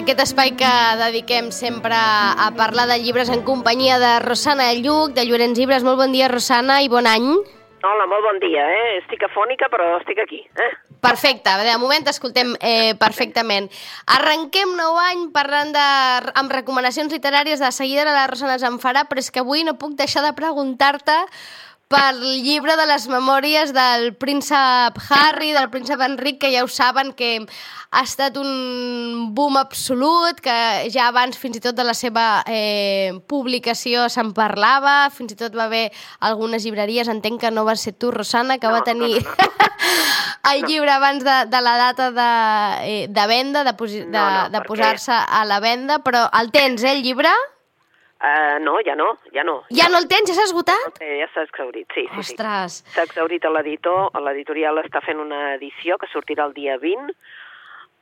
Aquest espai que dediquem sempre a parlar de llibres en companyia de Rosana Lluc, de Llorenç Llibres. Molt bon dia, Rosana, i bon any. Hola, molt bon dia, eh? Estic afònica, però estic aquí, eh? Perfecte, de moment t'escoltem eh, perfectament. Arrenquem nou any parlant de, amb recomanacions literàries, de seguida la Rosana ens en farà, però és que avui no puc deixar de preguntar-te pel llibre de les memòries del príncep Harry, del príncep Enric, que ja ho saben que ha estat un boom absolut, que ja abans fins i tot de la seva eh, publicació se'n parlava, fins i tot va haver algunes llibreries, entenc que no va ser tu, Rosana, que No, va tenir no, no, el llibre abans de, de la data de, eh, de venda, de, posi, de, No, no, de posar-se a la venda, però el tens, eh, el llibre? Uh, no, ja no, ja no. Ja no el tens, ja s'ha esgotat? Eh, ja s'ha exaurit, sí, sí, sí. Ostres, S'ha exaurit a l'editor, l'editorial està fent una edició que sortirà el dia 20,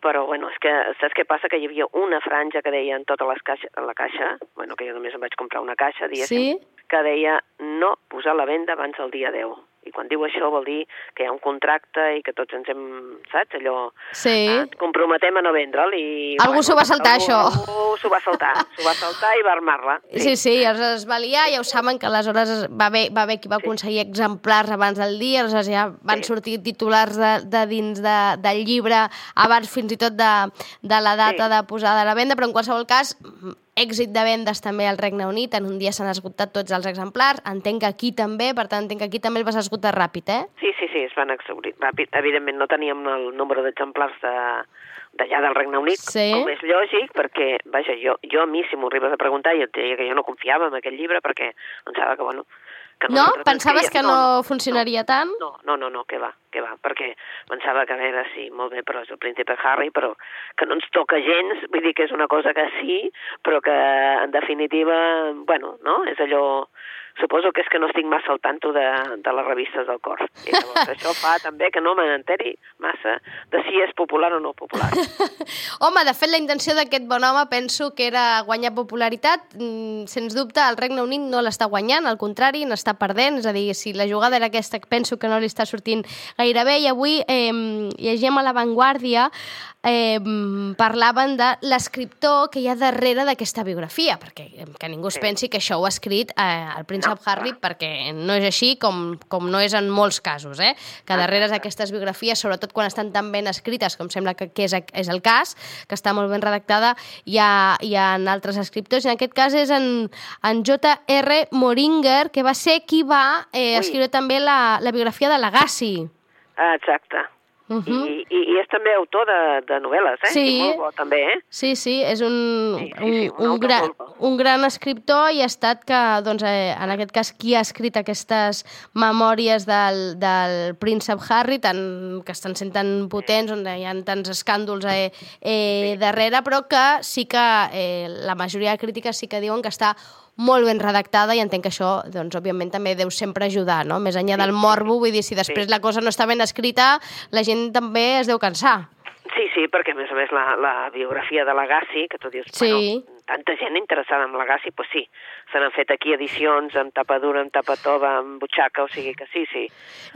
però, bueno, és que saps què passa? Que hi havia una franja que deia en totes les caixes, en la caixa, bueno, que jo només em vaig comprar una caixa, diguéssim, sí? que deia no posar la venda abans del dia 10. I quan diu això vol dir que hi ha un contracte i que tots ens hem, saps, allò... Sí. eh, comprometem a no vendre'l i... Algú s'ho va saltar, algú, això. Algú s'ho va saltar, s'ho va saltar i va armar-la. Sí, sí, aleshores es va liar, ja ho saben que aleshores es- va haver, va haver qui va aconseguir exemplars abans del dia, aleshores ja van Sí. sortir titulars de, de dins de, del llibre abans fins i tot de, de la data Sí. de posada a la venda, però en qualsevol cas èxit de vendes també al Regne Unit, en un dia s'han esgotat tots els exemplars, entenc que aquí també, per tant entenc que aquí també el vas esgotar ràpid, eh? Sí, sí, sí, es van exaurir ràpid. Evidentment no teníem el número d'exemplars de d'allà del Regne Unit, Sí. com és lògic, perquè, vaja, jo, jo a mi, si m'ho arribes a preguntar, jo et diria que jo no confiava en aquell llibre perquè pensava que, bueno, que No? Pensaves que retranscrivia. no funcionaria tant? No, no, no, no, que va, que va, perquè pensava que, a veure, sí, molt bé, però és el príncipe Harry, però que no ens toca gens, vull dir que és una cosa que sí, però que, en definitiva, bueno, no?, és allò... Suposo que és que no estic massa al tanto de, de les revistes del cor. I llavors això fa també que no me n'enteri massa de si és popular o no popular. Home, de fet, la intenció d'aquest bon home penso que era guanyar popularitat. Mm, Sens dubte, el Regne Unit no l'està guanyant, al contrari, n'està perdent. És a dir, si la jugada era aquesta, penso que no li està sortint gaire bé. I avui eh, llegim a La Vanguardia eh, parlaven de l'escriptor que hi ha darrere d'aquesta biografia, perquè que ningú es pensi que això ho ha escrit eh, el príncep No, Harry, perquè no és així com, com no és en molts casos, eh? que darrere d'aquestes biografies, sobretot quan estan tan ben escrites, com sembla que, que és, és el cas, que està molt ben redactada, hi ha, hi ha altres escriptors, i en aquest cas és en, en J.R. Moringer, que va ser qui va eh, Ui. escriure també la, la biografia de Lagasse. Ah, Exacte. Uh -huh. I, i, I és també autor de, de novel·les, eh? Sí. I molt bo, també, eh? Sí, sí, és un, Sí, sí, un, sí, un un, autor gran, un gran escriptor i ha estat que, doncs, eh, en aquest cas, qui ha escrit aquestes memòries del, del príncep Harry, tan, que estan sent tan potents, on hi ha tants escàndols eh, eh, darrere, però que sí que eh, la majoria de crítiques sí que diuen que està molt ben redactada i entenc que això, doncs, òbviament, també deu sempre ajudar, no? Més enllà del morbo, vull dir, si després Sí. la cosa no està ben escrita, la gent també es deu cansar. Sí, sí, perquè a més a més la, la biografia de l'Agassi, que tu dius, Sí. bueno, tanta gent interessada en l'Agassi, doncs sí, se n'han fet aquí edicions amb tapa dura, amb tapa tova, amb butxaca, o sigui que sí, sí.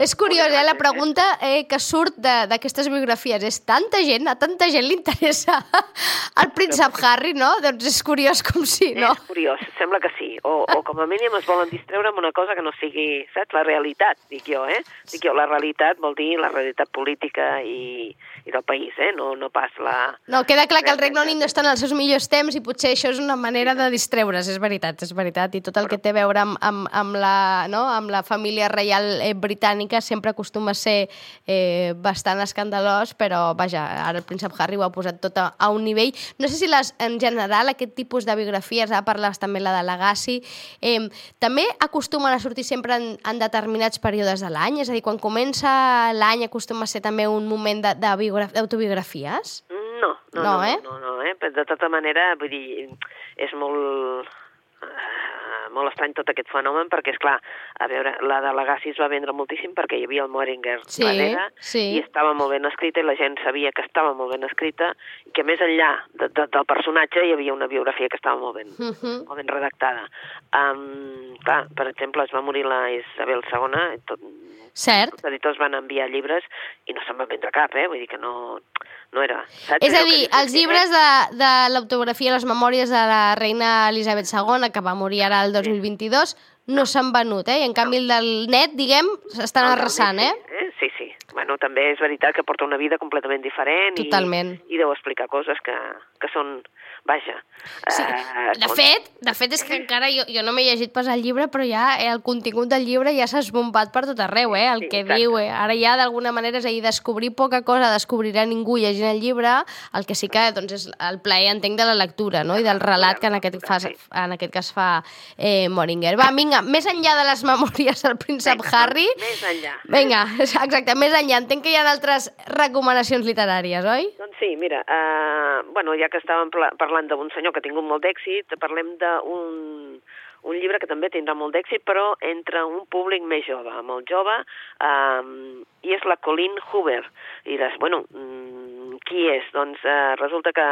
És curiós, eh, la pregunta eh, que surt d'aquestes biografies. És tanta gent, a tanta gent li interessa el príncep Harry, no? Doncs és curiós com si, no? És curiós, sembla que sí. O, o com a mínim es volen distreure amb una cosa que no sigui, saps, la realitat, dic jo, eh? Dic jo, la realitat vol dir la realitat política i, i del país, eh? No, no pas la... No, queda clar que el Regne Unit no està en els seus millors temps i potser això és una manera de distreure's, és veritat, és veritat. I tot el que té a veure amb, amb, amb, la, no? amb la família reial eh, britànica sempre acostuma a ser eh, bastant escandalós, però vaja, ara el príncep Harry ho ha posat tot a, a un nivell. No sé si les, en general aquest tipus de biografies, ara parles també la de Lagasse, eh, també acostumen a sortir sempre en, en determinats períodes de l'any? És a dir, quan comença l'any acostuma a ser també un moment d'autobiografies? No, no, No, no, eh? no, no, no, eh? De tota manera, vull dir, és molt... eh, molt estrany tot aquest fenomen, perquè, és clar, a veure, la de l'Agassi es va vendre moltíssim perquè hi havia el Moeringer Sí, darrere, sí. i estava molt ben escrita, i la gent sabia que estava molt ben escrita, i que més enllà de, de, del personatge hi havia una biografia que estava molt ben, Mhm. molt ben redactada. Um, clar, per exemple, es va morir la Isabel II, tot, Cert. els editors van enviar llibres i no se'n va vendre cap, eh? Vull dir que no, no era... Saps És a dir, els eh? llibres de, de l'autografia i les memòries de la reina Elisabet II, que va morir ara el 2022, no s'han venut, eh? I en canvi el del net, diguem, s'estan del arrasant, eh? Messi, Sí, sí. Bueno, també és veritat que porta una vida completament diferent Totalment. i, i deu explicar coses que, que són... Vaja. Sí, eh, de com- fet, de fet és que encara jo, jo no m'he llegit pas el llibre, però ja eh, el contingut del llibre ja s'ha esbombat per tot arreu, eh? El Sí, que exacte. diu, eh? Ara ja d'alguna manera, és a dir, descobrir poca cosa descobrirà ningú llegint el llibre, el que sí que doncs, és el plaer, entenc, de la lectura, no? I del relat que en aquest, fa, en aquest cas fa eh, Moringer. Va, vinga, més enllà de les memòries del príncep Vinga, Harry... Més enllà. Vinga, exacte, més enllà. Entenc que hi ha altres recomanacions literàries, oi? Doncs sí, mira, uh, bueno, ja que estàvem pla- parlant d'un senyor que ha tingut molt d'èxit, parlem d'un un llibre que també tindrà molt d'èxit, però entre un públic més jove, molt jove, um, i és la Colleen Hoover. I diràs, bueno, mm, qui és? Doncs uh, resulta que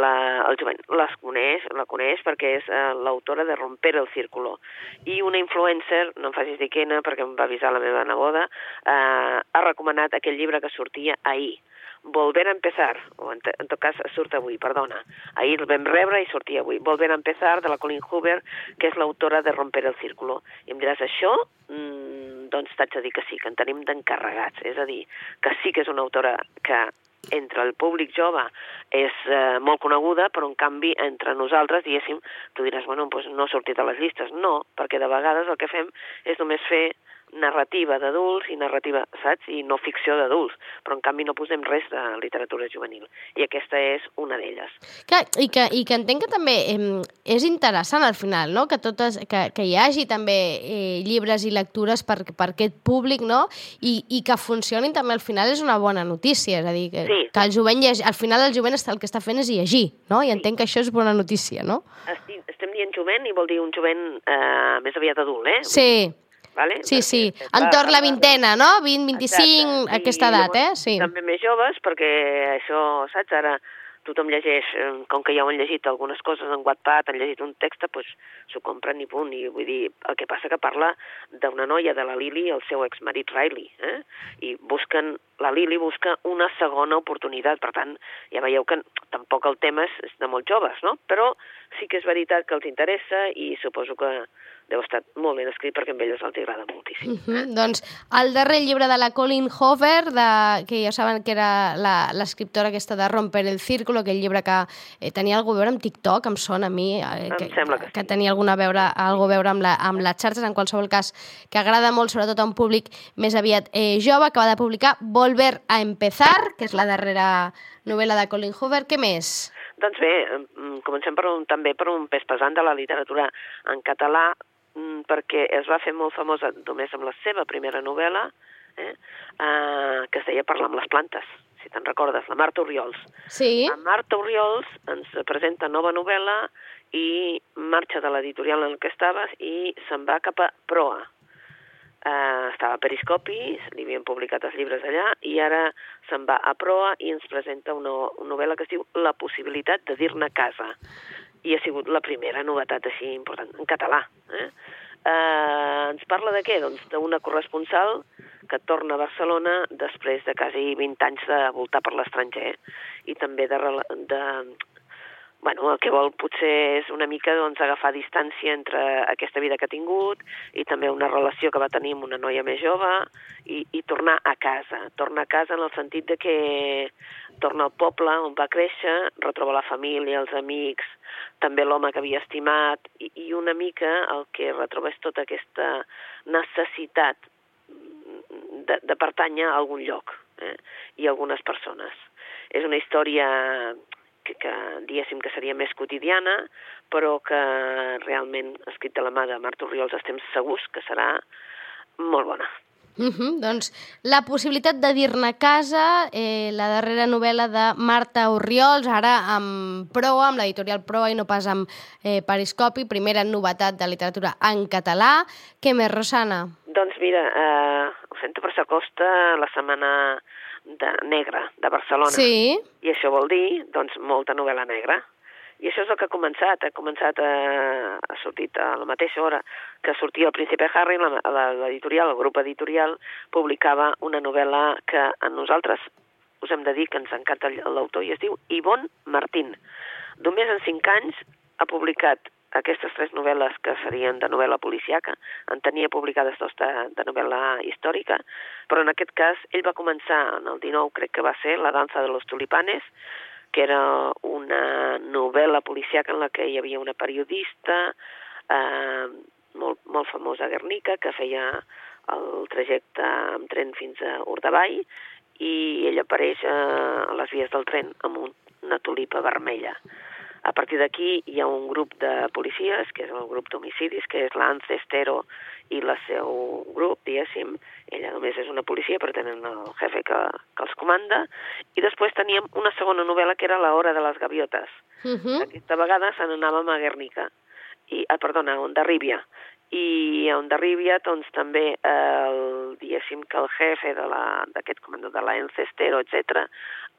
la, el jovent les coneix, la coneix perquè és uh, l'autora de Romper el Círculo. I una influencer, no em facis dir quina perquè em va avisar la meva neboda, uh, ha recomanat aquell llibre que sortia ahir, Volver a empezar, o en, en tot cas surt avui, perdona. Ahir el vam rebre i sortia avui. Volver a empezar, de la Colleen Hoover, que és l'autora de Romper el Círculo. I em diràs, això? Mm, doncs t'haig de dir que sí, que en tenim d'encarregats. És a dir, que sí que és una autora que entre el públic jove és eh, molt coneguda, però en canvi entre nosaltres, diguéssim, tu diràs, bueno, doncs no ha sortit a les llistes. No, perquè de vegades el que fem és només fer narrativa d'adults i narrativa, saps? I no ficció d'adults, però en canvi no posem res de literatura juvenil. I aquesta és una d'elles. I, que, I que entenc que també eh, és interessant al final, no? que, totes, que, que hi hagi també eh, llibres i lectures per, per aquest públic, no? I, i que funcionin també al final és una bona notícia, és a dir, que, Sí. que el jovent llegi, al final el jovent el que està fent és llegir, no? I entenc que això és bona notícia, no? Estim, estem dient jovent i vol dir un jovent eh, més aviat adult, eh? Sí, Vale? sí, sí. Clar, Entorn la vintena, no? 20, 25, Exacte. aquesta I edat, eh? Sí. També més joves, perquè això, saps, ara tothom llegeix, eh, com que ja ho han llegit algunes coses en Wattpad, han llegit un text, doncs s'ho compren i punt. I vull dir, el que passa que parla d'una noia, de la Lily, i el seu exmarit Riley, eh? I busquen, la Lily busca una segona oportunitat, per tant, ja veieu que tampoc el tema és de molt joves, no? Però sí que és veritat que els interessa i suposo que deu estar molt ben escrit perquè a elles els agrada moltíssim. Uh -huh. Doncs el darrer llibre de la Colin Hover, de, que ja saben que era la- l'escriptora aquesta de Romper el Círculo, aquell llibre que eh, tenia alguna a veure amb TikTok, em sona a mi, eh, que, que sí. que tenia alguna a veure, algo a veure amb, la, amb les xarxes, en qualsevol cas, que agrada molt, sobretot a un públic més aviat eh, jove, acaba de publicar Volver a empezar, que és la darrera novel·la de Colin Hoover. Què més? Doncs bé, mm, comencem per un, també per un pes pesant de la literatura en català, mm, perquè es va fer molt famosa només amb la seva primera novel·la, eh, eh, que es deia Parlar amb les plantes, si te'n recordes, la Marta Oriols. Sí? La Marta Oriols ens presenta nova novel·la i marxa de l'editorial en què estaves i se'n va cap a Proa. Uh, estava a Periscopi, li havien publicat els llibres allà, i ara se'n va a Proa i ens presenta una, una novel·la que es diu La possibilitat de dir-ne casa. I ha sigut la primera novetat així important, en català. Eh? Uh, ens parla de què? Doncs d'una corresponsal que torna a Barcelona després de quasi 20 anys de voltar per l'estranger i també de, de, bueno, el que vol potser és una mica doncs, agafar distància entre aquesta vida que ha tingut i també una relació que va tenir amb una noia més jove i, i tornar a casa. Tornar a casa en el sentit de que torna al poble on va créixer, retroba la família, els amics, també l'home que havia estimat i, i una mica el que retroba és tota aquesta necessitat de, de pertànyer a algun lloc eh? i a algunes persones. És una història que, que diguéssim que seria més quotidiana, però que realment, escrit de la mà de Marta Oriols, estem segurs que serà molt bona. Uh -huh. Doncs la possibilitat de dir-ne casa, eh, la darrera novel·la de Marta Orriols, ara amb Proa, amb l'editorial Proa i no pas amb eh, Periscopi, primera novetat de literatura en català. Què més, Rosana? Doncs mira, eh, ho sento, però s'acosta la setmana de negra de Barcelona. Sí. I això vol dir, doncs, molta novel·la negra. I això és el que ha començat. Ha començat, a, ha sortit a la mateixa hora que sortia el Príncipe Harry, l'editorial, el grup editorial, publicava una novel·la que a nosaltres us hem de dir que ens encanta l'autor i es diu Ivonne Martín. Només en cinc anys ha publicat aquestes tres novel·les que serien de novel·la policiaca, en tenia publicades dos de, de novel·la històrica, però en aquest cas ell va començar en el 19, crec que va ser, La dansa de los tulipanes, que era una novel·la policiaca en la que hi havia una periodista eh, molt, molt famosa Guernica que feia el trajecte amb tren fins a Urdavall i ella apareix eh, a les vies del tren amb un, una tulipa vermella. A partir d'aquí hi ha un grup de policies, que és el grup d'homicidis, que és l'Ance Estero i la seu grup, diguéssim. Ella només és una policia, però tenen el jefe que, que els comanda. I després teníem una segona novel·la, que era La hora de les gaviotes. Uh -huh. Aquesta vegada se n'anàvem a Guernica, i, ah, perdona, a Ondarribia. I a Ondarribia, doncs, també, el, diguéssim que el jefe d'aquest comando de la Encestero, etc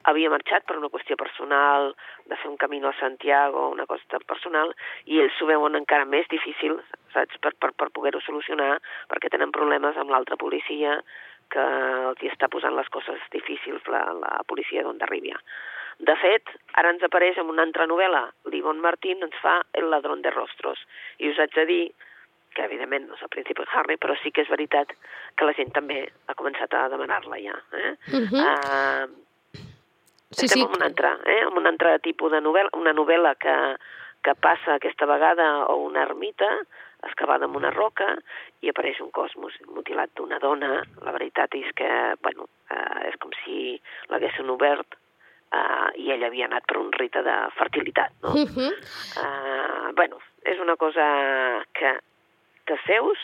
havia marxat per una qüestió personal, de fer un camí a Santiago, una cosa personal, i ells s'ho veuen encara més difícil, saps, per, per, per poder-ho solucionar, perquè tenen problemes amb l'altra policia que els hi està posant les coses difícils la, la policia d'Ondarribia. De fet, ara ens apareix en una altra novel·la, l'Ivonne Martín ens fa El ladrón de rostros, i us haig de dir que evidentment no és el príncipe Harry, però sí que és veritat que la gent també ha començat a demanar-la ja. Eh? Uh -huh. uh, Sí, estem sí. en un altre, eh? en un altre tipus de novel·la, una novel·la que, que passa aquesta vegada a una ermita excavada en una roca i apareix un cos mus- mutilat d'una dona. La veritat és que, bueno, eh, és com si l'haguessin obert eh, i ella havia anat per un rite de fertilitat, no? Uh -huh. Uh, bueno, és una cosa que t'asseus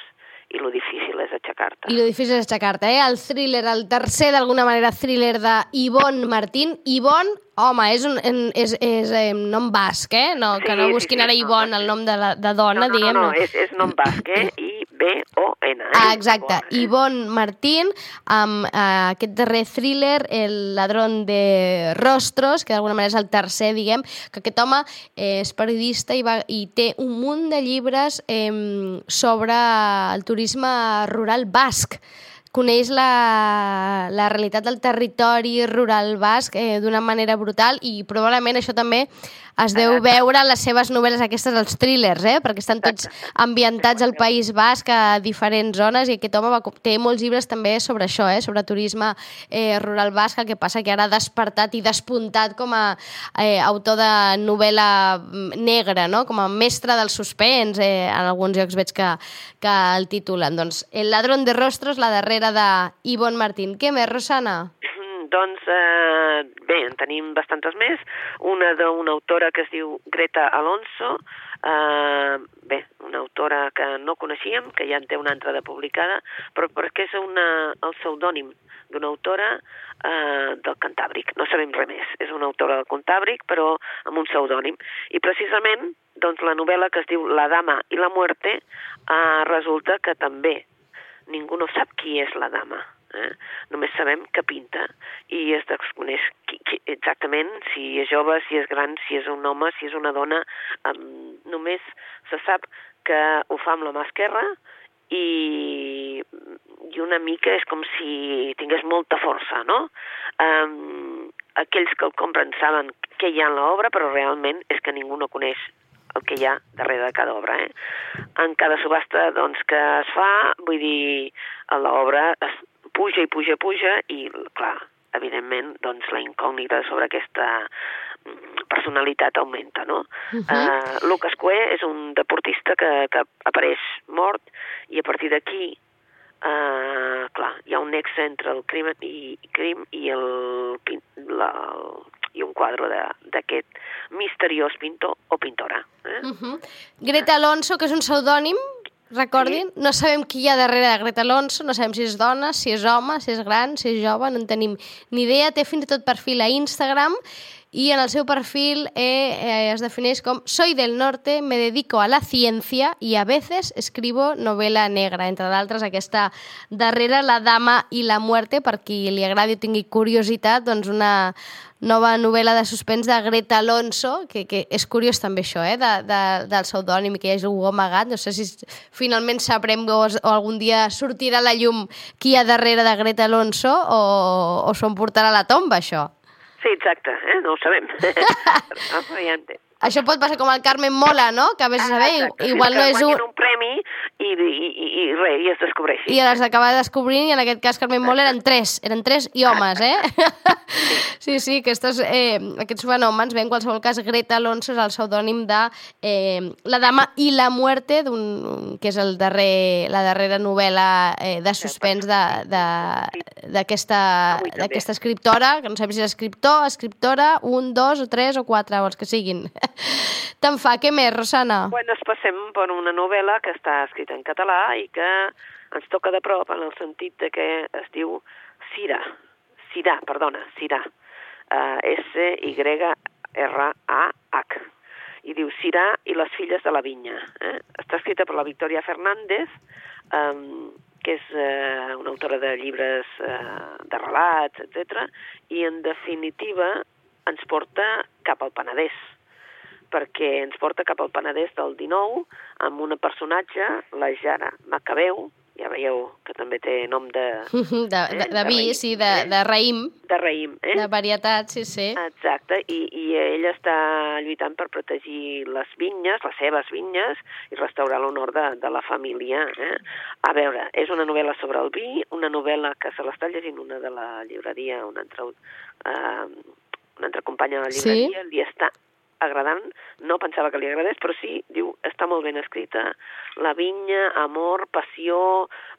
i lo difícil és aixecar-te. I lo difícil és aixecar-te, eh? El thriller, el tercer, d'alguna manera, thriller de Ivonne Martín. Ivonne, home, és un en- és, és, eh, nom basc, eh? No, que Sí, no sí, busquin sí, ara no, Ivonne, no, el sí. nom de, la, de dona, no, no, diguem no, no, és, és nom basc, eh? I-B-O-N. Eh? Ah, exacte, eh? Ivonne Martín, amb eh, aquest darrer thriller, El ladrón de rostros, que d'alguna manera és el tercer, diguem, que aquest home eh, és periodista i, va, i té un munt de llibres eh, sobre el turisme rural basc coneix la, la realitat del territori rural basc eh, d'una manera brutal i probablement això també es deu veure les seves novel·les aquestes, els thrillers, eh? perquè estan tots ambientats al País Basc a diferents zones i aquest home va, té molts llibres també sobre això, eh? sobre turisme eh, rural basc, el que passa que ara ha despertat i despuntat com a eh, autor de novel·la mm, negra, no? com a mestre del suspens, eh? en alguns llocs veig que, que el titulen. Doncs El ladrón de rostros, la darrera de Ivonne Martín. Què més, Rosana? Doncs eh, bé, en tenim bastantes més. Una d'una autora que es diu Greta Alonso, eh, bé, una autora que no coneixíem, que ja en té una altra de publicada, però perquè és una, el pseudònim d'una autora eh, del Cantàbric. No sabem res més. És una autora del Cantàbric, però amb un pseudònim. I precisament, doncs, la novel·la que es diu La dama i la muerte, eh, resulta que també ningú no sap qui és la dama. Eh? Només sabem que pinta i es desconeix qui, qui, exactament si és jove, si és gran, si és un home, si és una dona. Um, només se sap que ho fa amb la mà esquerra i, i una mica és com si tingués molta força, no? Um, aquells que el compren saben què hi ha en l'obra, però realment és que ningú no coneix el que hi ha darrere de cada obra. Eh? En cada subhasta doncs, que es fa, vull dir, l'obra es puja i puja i puja i, clar, evidentment, doncs, la incògnita sobre aquesta mm, personalitat augmenta, no? Uh -huh. uh, Lucas Cue és un deportista que, que apareix mort i a partir d'aquí uh, clar, hi ha un nexe entre el crim i, crim i el, la, i un quadre d'aquest misteriós pintor o pintora. Eh? Uh -huh. Greta Alonso, que és un pseudònim, recordin, sí. no sabem qui hi ha darrere de Greta Alonso, no sabem si és dona, si és home, si és gran, si és jove, no en tenim ni idea. Té fins i tot perfil a Instagram y en el seu perfil eh, eh, es defineix com Soy del norte, me dedico a la ciencia y a veces escribo novela negra, entre d'altres aquesta darrere La dama i la muerte, per qui li agradi o tingui curiositat, doncs una nova novel·la de suspens de Greta Alonso, que, que és curiós també això, eh, de, de, del pseudònim que hi hagi algú amagat, no sé si finalment sabrem o, o algun dia sortirà a la llum qui hi ha darrere de Greta Alonso o, o s'ho portarà a la tomba, això. Sí, exacte, eh? no ho sabem. Això pot passar com el Carmen Mola, no? Que a vegades ah, saber, igual sí, no és un... un premi i, i, i, i res, i es descobreixi. I les acaba descobrint, i en aquest cas Carmen Mola eren tres, eren tres i homes, eh? sí, sí, aquests, eh, aquests fenòmens, bé, en qualsevol cas, Greta Alonso és el pseudònim de eh, La dama i la muerte, que és el darrer, la darrera novel·la eh, de suspens d'aquesta escriptora, que no sabem si és escriptor, escriptora, un, dos o tres o quatre, o els que siguin. Te'n fa, què més, Rosana? Bueno, ens passem per una novel·la que està escrita en català i que ens toca de prop en el sentit de que es diu Cira, Cira, perdona, Cira, uh, S-Y-R-A-H, i diu Cira i les filles de la vinya. Eh? Està escrita per la Victoria Fernández, um, que és uh, una autora de llibres uh, de relats, etc. i en definitiva ens porta cap al Penedès perquè ens porta cap al Penedès del 19 amb una personatge, la Jara Macabeu, ja veieu que també té nom de... De, de, eh? de, de vi, raïm, sí, de, eh? de raïm. De raïm, eh? De varietat, sí, sí. Exacte, i, i ella està lluitant per protegir les vinyes, les seves vinyes, i restaurar l'honor de, de la família. Eh? A veure, és una novel·la sobre el vi, una novel·la que se l'està llegint una de la llibreria, una altra, uh, una altra companya de la llibreria, sí? li està agradant, no pensava que li agradés, però sí, diu, està molt ben escrita, la vinya, amor, passió,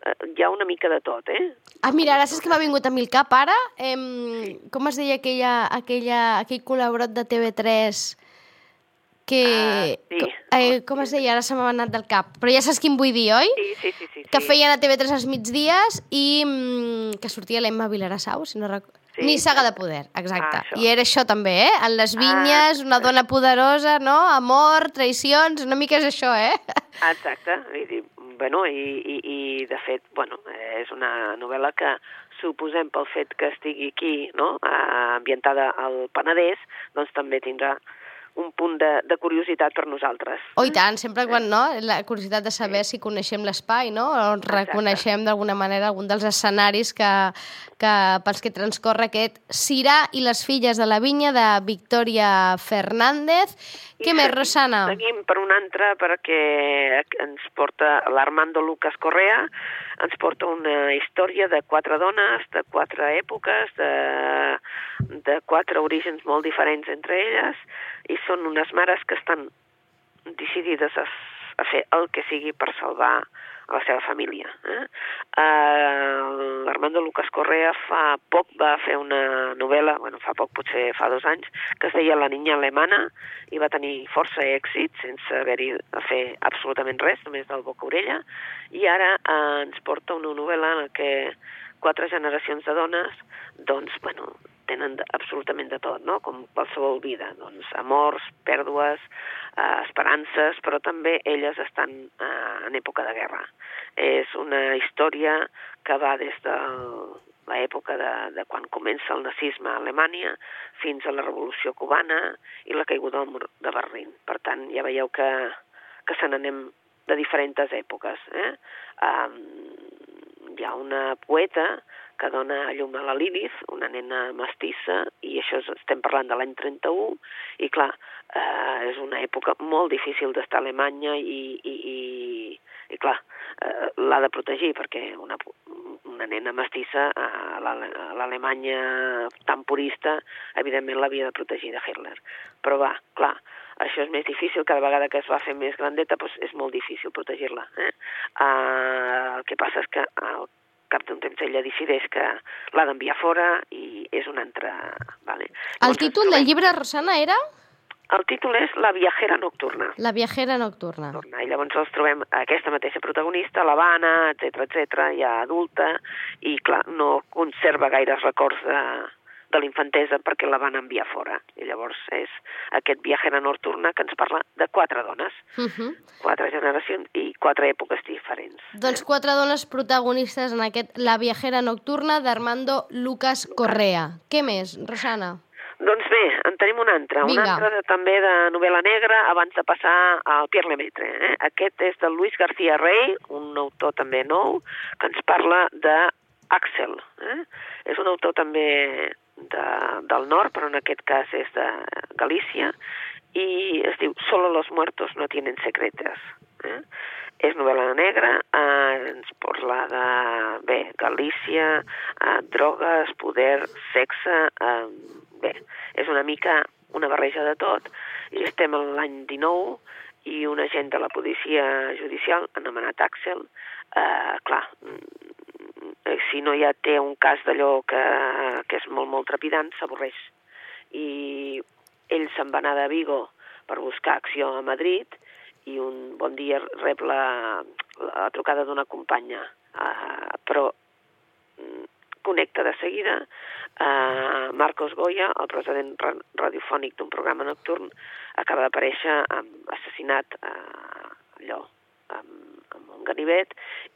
eh, hi ha una mica de tot, eh? Ah, mira, gràcies que m'ha vingut a mi el cap ara. Eh, sí. Com es deia aquella, aquella, aquell col·laborat de TV3 que... Uh, sí. eh, com es deia? Ara se m'ha anat del cap. Però ja saps quin vull dir, oi? Sí, sí, sí. sí que feien a TV3 als migdies i mm, que sortia l'Emma Vilarassau, si no recordo Sí. Ni saga de poder, exacte. Ah, I era això també, eh? En les vinyes, ah, una dona poderosa, no? Amor, traïcions, una mica és això, eh? Exacte. I, bueno, i, i, i de fet, bueno, és una novel·la que suposem pel fet que estigui aquí, no?, ambientada al Penedès, doncs també tindrà un punt de, de curiositat per nosaltres. Oh, i tant, sempre quan, no? La curiositat de saber sí. si coneixem l'espai, no? O reconeixem d'alguna manera algun dels escenaris que, que pels que transcorre aquest Cirà i les filles de la vinya de Victoria Fernández. I Què més, Rosana? Seguim per un altre perquè ens porta l'Armando Lucas Correa, ens porta una història de quatre dones, de quatre èpoques, de, de quatre orígens molt diferents entre elles, i són unes mares que estan decidides a, a fer el que sigui per salvar a la seva família. Eh? Uh, L'Armando Lucas Correa fa poc va fer una novel·la, bueno, fa poc, potser fa dos anys, que es deia La niña alemana i va tenir força èxit sense haver-hi a fer absolutament res, només del boca-orella, i ara uh, ens porta una novel·la en què quatre generacions de dones doncs, bueno, tenen absolutament de tot, no? com qualsevol vida, doncs amors, pèrdues, eh, esperances, però també elles estan eh, en època de guerra. És una història que va des de l'època de, de quan comença el nazisme a Alemanya fins a la revolució cubana i la caiguda del mur de Berlín. Per tant, ja veieu que, que se n'anem de diferents èpoques. Eh? Um, hi ha una poeta que dona a llum a la Lilith, una nena mestissa, i això estem parlant de l'any 31, i clar, eh, és una època molt difícil d'estar a Alemanya i, i, i, i clar, eh, l'ha de protegir perquè una, una nena mestissa a l'Alemanya tan purista, evidentment l'havia de protegir de Hitler. Però va, clar, això és més difícil, cada vegada que es va fer més grandeta doncs és molt difícil protegir-la. Eh? Uh, el que passa és que el cap d'un temps ella decideix que l'ha d'enviar fora i és un altre... Vale. El títol del llibre, Rosana, era? El títol és La viajera nocturna. La viajera nocturna. I llavors els trobem aquesta mateixa protagonista, l'Havana, etc etc, ja adulta, i clar, no conserva gaires records de, de l'infantesa perquè la van enviar fora. I llavors és aquest viajera nocturna que ens parla de quatre dones, Uh -huh. quatre generacions i quatre èpoques diferents. Doncs quatre dones protagonistes en aquest La viajera nocturna d'Armando Lucas Correa. Què més, Rosana? Doncs bé, en tenim un altre, un Vinga. altre de, també de novel·la negra abans de passar al Pierre Lemaitre. Eh? Aquest és de Luis García Rey, un autor també nou, que ens parla de Axel. Eh? És un autor també de, del nord, però en aquest cas és de Galícia, i es diu Solo los muertos no tienen secretes. Eh? És novel·la negra, eh, ens parla de, bé, Galícia, eh, drogues, poder, sexe, eh, bé, és una mica una barreja de tot, i estem en l'any 19, i un agent de la policia judicial, anomenat Axel, eh, clar, si no ja té un cas d'allò que, que és molt, molt trepidant, s'avorreix. I ell se'n va anar de Vigo per buscar acció a Madrid i un bon dia rep la, la trucada d'una companya, uh, però mm, connecta de seguida uh, Marcos Goya, el president ra radiofònic d'un programa nocturn, acaba d'aparèixer um, assassinat uh, allò, amb, amb un ganivet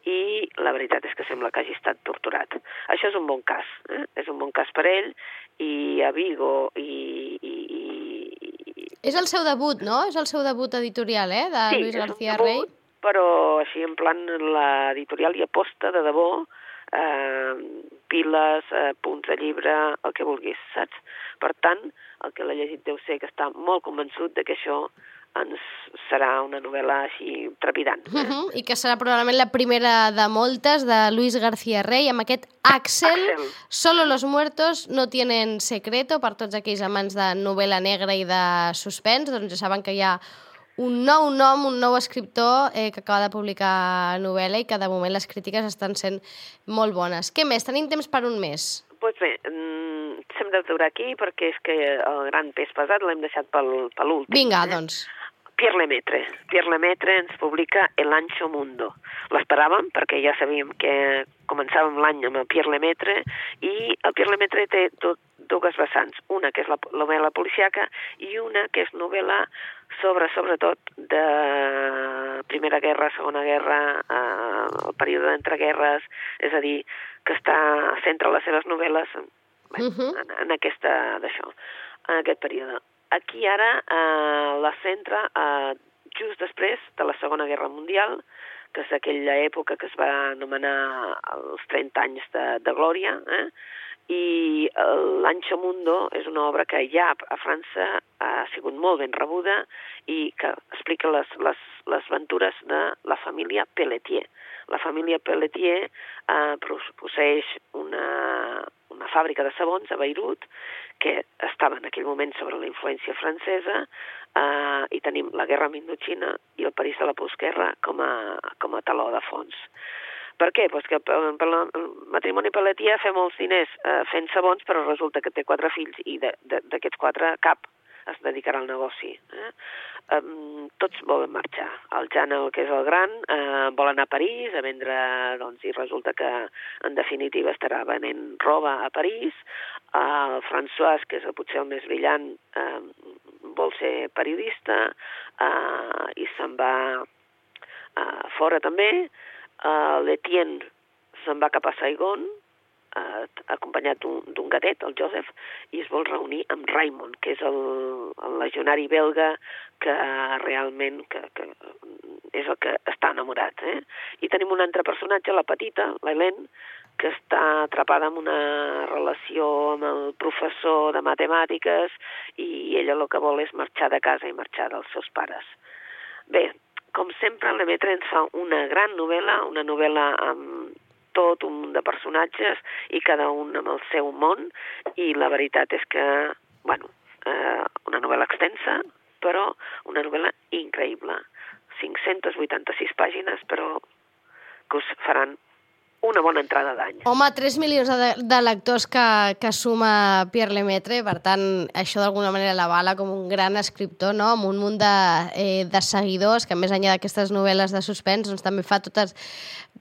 i la veritat és que sembla que hagi estat torturat. Això és un bon cas, eh? és un bon cas per ell i a Vigo i, i, i, És el seu debut, no? És el seu debut editorial, eh? De sí, Luis García debut, Rey. però així en plan l'editorial hi aposta de debò, eh, piles, eh, punts de llibre, el que vulguis, saps? Per tant, el que l'ha llegit deu ser que està molt convençut de que això ens serà una novel·la així trepidant. Uh -huh. I que serà probablement la primera de moltes de Luis García Rey amb aquest Axel, Axel. Solo los muertos no tienen secreto per tots aquells amants de novel·la negra i de suspens, doncs ja saben que hi ha un nou nom, un nou escriptor eh, que acaba de publicar novel·la i que de moment les crítiques estan sent molt bones. Què més? Tenim temps per un mes. Doncs pues bé, mm, s'hem d'aturar aquí perquè és que el gran pes pesat l'hem deixat pel, per l'últim. Vinga, eh? doncs. Pierre Lemaitre. Pierre Lemaitre ens publica El Ancho Mundo. L'esperàvem perquè ja sabíem que començàvem l'any amb el Pierre Lemaitre i el Pierre Lemaitre té tot, dues vessants. Una que és la novel·la policiaca i una que és novel·la sobre, sobretot, de Primera Guerra, Segona Guerra, eh, el període d'entreguerres, és a dir, que està centra les seves novel·les bé, Uh -huh. en, en aquesta d'això, en aquest període. Aquí ara eh, la centra eh, just després de la Segona Guerra Mundial, que és aquella època que es va anomenar els 30 anys de, de glòria, eh? i l'Ancho Mundo és una obra que ja a França ha sigut molt ben rebuda i que explica les, les, les aventures de la família Pelletier. La família Pelletier eh, posseix una, una fàbrica de sabons a Beirut que estava en aquell moment sobre la influència francesa eh, i tenim la guerra mindoxina i el París de la postguerra com a, com a taló de fons. Per què? Pues que per, per la, el matrimoni Pelletier fa molts diners eh, fent sabons, però resulta que té quatre fills i d'aquests quatre cap es dedicarà al negoci. Eh? Um, tots volen marxar. El Jan, el que és el gran, eh, vol anar a París a vendre, doncs, i resulta que en definitiva estarà venent roba a París. El François, que és potser el més brillant, eh, vol ser periodista eh, i se'n va eh, fora també. Uh, L'Etienne se'n va cap a Saigon, uh, acompanyat d'un gatet, el Joseph, i es vol reunir amb Raymond, que és el, el legionari belga que realment que, que és el que està enamorat. Eh? I tenim un altre personatge, la petita, l'Helene, que està atrapada en una relació amb el professor de matemàtiques i ella el que vol és marxar de casa i marxar dels seus pares. Bé, com sempre, Lemaitre ens fa una gran novel·la, una novel·la amb tot un munt de personatges i cada un amb el seu món i la veritat és que, bueno, eh, una novel·la extensa, però una novel·la increïble. 586 pàgines, però que us faran una bona entrada d'any. Home, 3 milions de, de lectors que, que suma Pierre Lemaitre, per tant, això d'alguna manera l'avala com un gran escriptor, no?, amb un munt de, eh, de seguidors, que més enllà d'aquestes novel·les de suspens, doncs també fa totes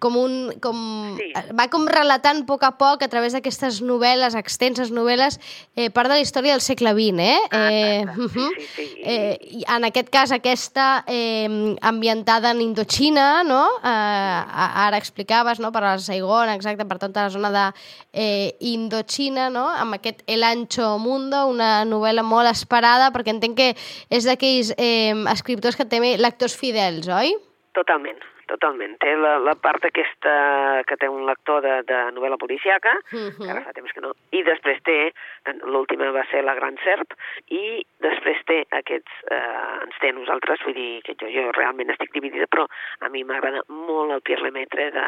com un... Com, Sí. Va com relatant a poc a poc, a través d'aquestes novel·les, extenses novel·les, eh, part de la història del segle XX, eh? Ah, eh. Sí, sí, sí. Eh, i en aquest cas, aquesta eh, ambientada en Indochina, no? Eh, ara explicaves, no?, per a Saigon, exacte, per tota la zona de eh, Indochina, no?, amb aquest El Ancho Mundo, una novel·la molt esperada, perquè entenc que és d'aquells eh, escriptors que té lectors fidels, oi? Totalment, totalment. Té la, la part aquesta que té un lector de, de novel·la policiaca, Mhm. que ara fa temps que no, i després té, l'última va ser La Gran Serp, i després té aquests, eh, ens té a nosaltres, vull dir que jo, jo realment estic dividida, però a mi m'agrada molt el Pierre Lemaitre de,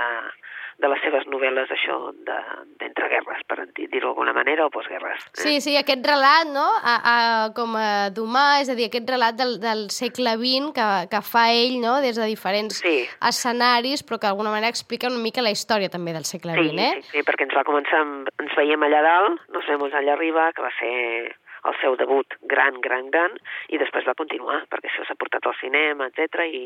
de les seves novel·les, això, de- d'entreguerres, per dir- dir-ho d'alguna manera, o postguerres. eh? Sí, sí, aquest relat, no?, a, a, com a d'humà, és a dir, aquest relat del, del segle XX que, que fa ell, no?, des de diferents Sí. escenaris, però que d'alguna manera explica una mica la història també del segle Sí, XX, eh? sí, sí, perquè ens va començar, amb, ens veiem allà dalt, nos vemos allà arriba, que va ser el seu debut gran, gran, gran, i després va continuar, perquè això s'ha portat al cinema, etc i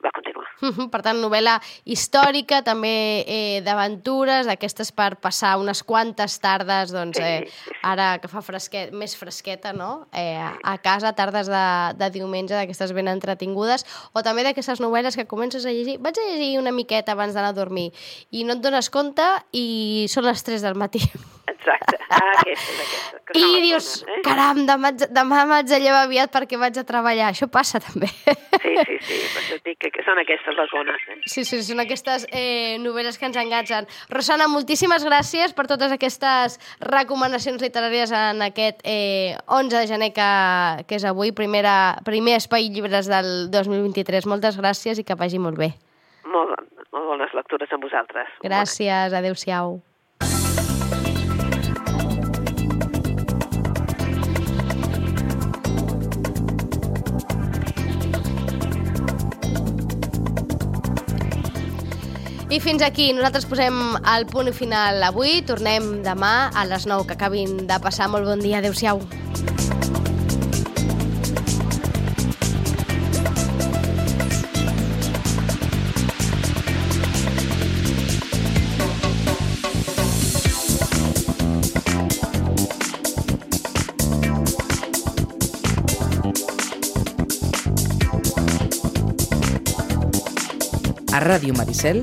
va continuar. Per tant, novel·la històrica, també eh, d'aventures, d'aquestes per passar unes quantes tardes, doncs, eh, sí, sí. ara que fa fresquet, més fresqueta, no?, eh, a casa, tardes de, de diumenge, d'aquestes ben entretingudes, o també d'aquestes novel·les que comences a llegir, vaig a llegir una miqueta abans d'anar a dormir, i no et dones compte i són les 3 del matí. Exacte, ah, aquesta, aquesta. que I dius, bones, eh? caram, demà, demà m'haig de llevar aviat perquè vaig a treballar. Això passa també. Sí, sí, sí, per això et dic que, que són aquestes les bones. Eh? Sí, sí, són aquestes eh, novel·les que ens enganxen. Rosana, moltíssimes gràcies per totes aquestes recomanacions literàries en aquest eh, 11 de gener que, que és avui, primera, primer espai llibres del 2023. Moltes gràcies i que vagi molt bé. Molt, molt bones lectures amb vosaltres. Gràcies, adeu-siau. I fins aquí, nosaltres posem el punt final avui. Tornem demà a les 9, que acabin de passar. Molt bon dia, adeu-siau. A Ràdio Maricel,